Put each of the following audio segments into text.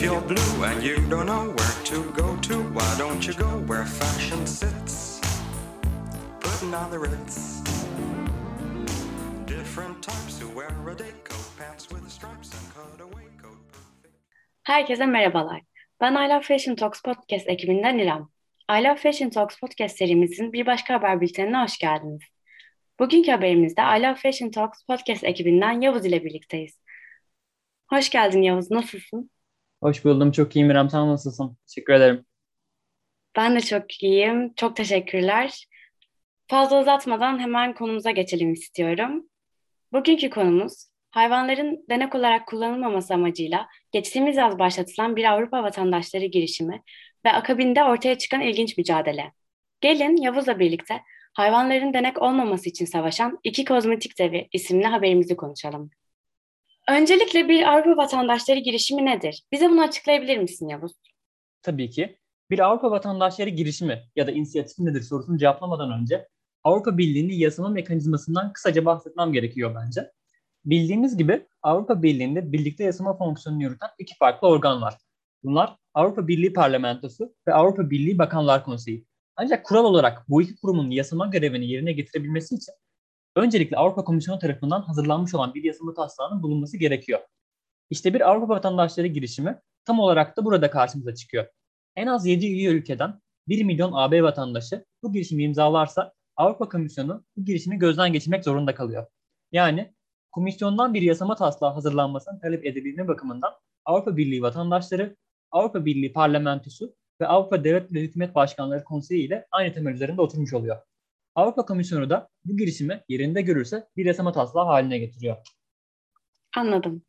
If blue and you don't know where to go to, why don't you go where fashion sits? Putting on the ritz. Different types who wear a day coat, pants with stripes and cutaway coat. Herkese merhabalar. Ben I Love Fashion Talks podcast ekibinden İrem. I Love Fashion Talks podcast serimizin bir başka haber bültenine hoş geldiniz. Bugünkü haberimizde I Love Fashion Talks podcast ekibinden Yavuz ile birlikteyiz. Hoş geldin Yavuz, nasılsın? Hoş buldum. Çok iyiyim İrem. Sen nasılsın? Teşekkür ederim. Ben de çok iyiyim. Çok teşekkürler. Fazla uzatmadan hemen konumuza geçelim istiyorum. Bugünkü konumuz hayvanların denek olarak kullanılmaması amacıyla geçtiğimiz yaz başlatılan bir Avrupa vatandaşları girişimi ve akabinde ortaya çıkan ilginç mücadele. Gelin Yavuz'la birlikte hayvanların denek olmaması için savaşan iki kozmetik devi isimli haberimizi konuşalım. Öncelikle bir Avrupa vatandaşları girişimi nedir? Bize bunu açıklayabilir misin Yavuz? Tabii ki. Bir Avrupa vatandaşları girişimi ya da inisiyatif nedir sorusunu cevaplamadan önce Avrupa Birliği'nin yasama mekanizmasından kısaca bahsetmem gerekiyor bence. Bildiğimiz gibi Avrupa Birliği'nde birlikte yasama fonksiyonunu yürüten iki farklı organ var. Bunlar Avrupa Birliği Parlamentosu ve Avrupa Birliği Bakanlar Konseyi. Ancak kural olarak bu iki kurumun yasama görevini yerine getirebilmesi için öncelikle Avrupa Komisyonu tarafından hazırlanmış olan bir yasama taslağının bulunması gerekiyor. İşte bir Avrupa vatandaşları girişimi tam olarak da burada karşımıza çıkıyor. En az 7 üye ülkeden 1 milyon AB vatandaşı bu girişimi imzalarsa Avrupa Komisyonu bu girişimi gözden geçirmek zorunda kalıyor. Yani komisyondan bir yasama taslağı hazırlanmasını talep edebilme bakımından Avrupa Birliği vatandaşları, Avrupa Birliği Parlamentosu ve Avrupa Devlet ve Hükümet Başkanları Konseyi ile aynı temel üzerinde oturmuş oluyor. Avrupa Komisyonu da bu girişimi yerinde görürse bir yasama taslağı haline getiriyor. Anladım.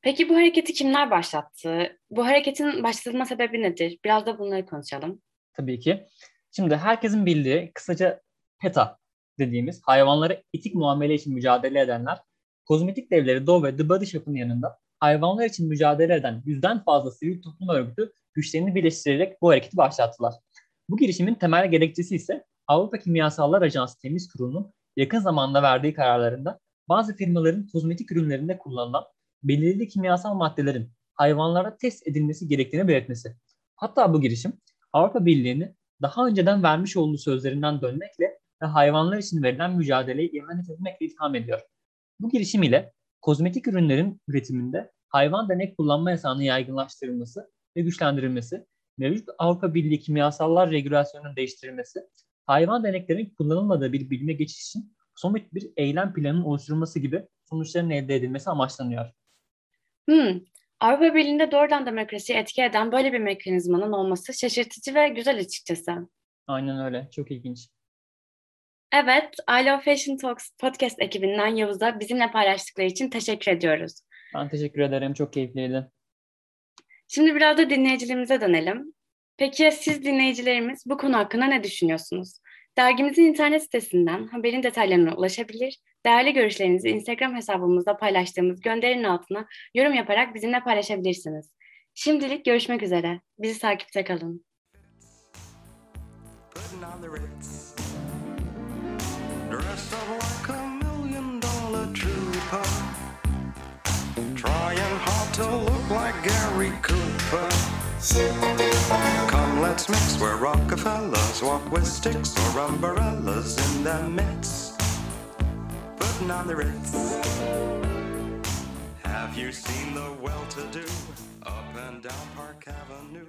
Peki bu hareketi kimler başlattı? Bu hareketin başlatılma sebebi nedir? Biraz da bunları konuşalım. Tabii ki. Şimdi herkesin bildiği kısaca PETA dediğimiz hayvanlara etik muamele için mücadele edenler, kozmetik devleri Dove ve The Body Shop'un yanında hayvanlar için mücadele eden yüzden fazla sivil toplum örgütü güçlerini birleştirerek bu hareketi başlattılar. Bu girişimin temel gerekçesi ise Avrupa Kimyasallar Ajansı Temiz Kurulu'nun yakın zamanda verdiği kararlarında bazı firmaların kozmetik ürünlerinde kullanılan belirli kimyasal maddelerin hayvanlara test edilmesi gerektiğini belirtmesi. Hatta bu girişim Avrupa Birliği'ni daha önceden vermiş olduğu sözlerinden dönmekle ve hayvanlar için verilen mücadeleyi ihanet etmekle itham ediyor. Bu girişim ile kozmetik ürünlerin üretiminde hayvan denek kullanma yasağının yaygınlaştırılması ve güçlendirilmesi, mevcut Avrupa Birliği kimyasallar regülasyonunun değiştirilmesi, hayvan deneklerin kullanılmadığı bir bilime geçiş için somut bir eylem planının oluşturulması gibi sonuçların elde edilmesi amaçlanıyor. Hmm. Avrupa Birliği'nde doğrudan demokrasiyi etki eden böyle bir mekanizmanın olması şaşırtıcı ve güzel açıkçası. Aynen öyle. Çok ilginç. Evet, I Love Fashion Talks podcast ekibinden Yavuz'a bizimle paylaştıkları için teşekkür ediyoruz. Ben teşekkür ederim. Çok keyifliydi. Şimdi biraz da dinleyicilerimize dönelim. Peki siz dinleyicilerimiz bu konu hakkında ne düşünüyorsunuz? Dergimizin internet sitesinden haberin detaylarına ulaşabilir, değerli görüşlerinizi Instagram hesabımızda paylaştığımız gönderinin altına yorum yaparak bizimle paylaşabilirsiniz. Şimdilik görüşmek üzere. Bizi takipte kalın. Trying hard to look like Gary Cooper. Let's mix where Rockefellers walk with sticks or umbrellas in their midst. Putting on the ritz. Have you seen the well to do up and down Park Avenue?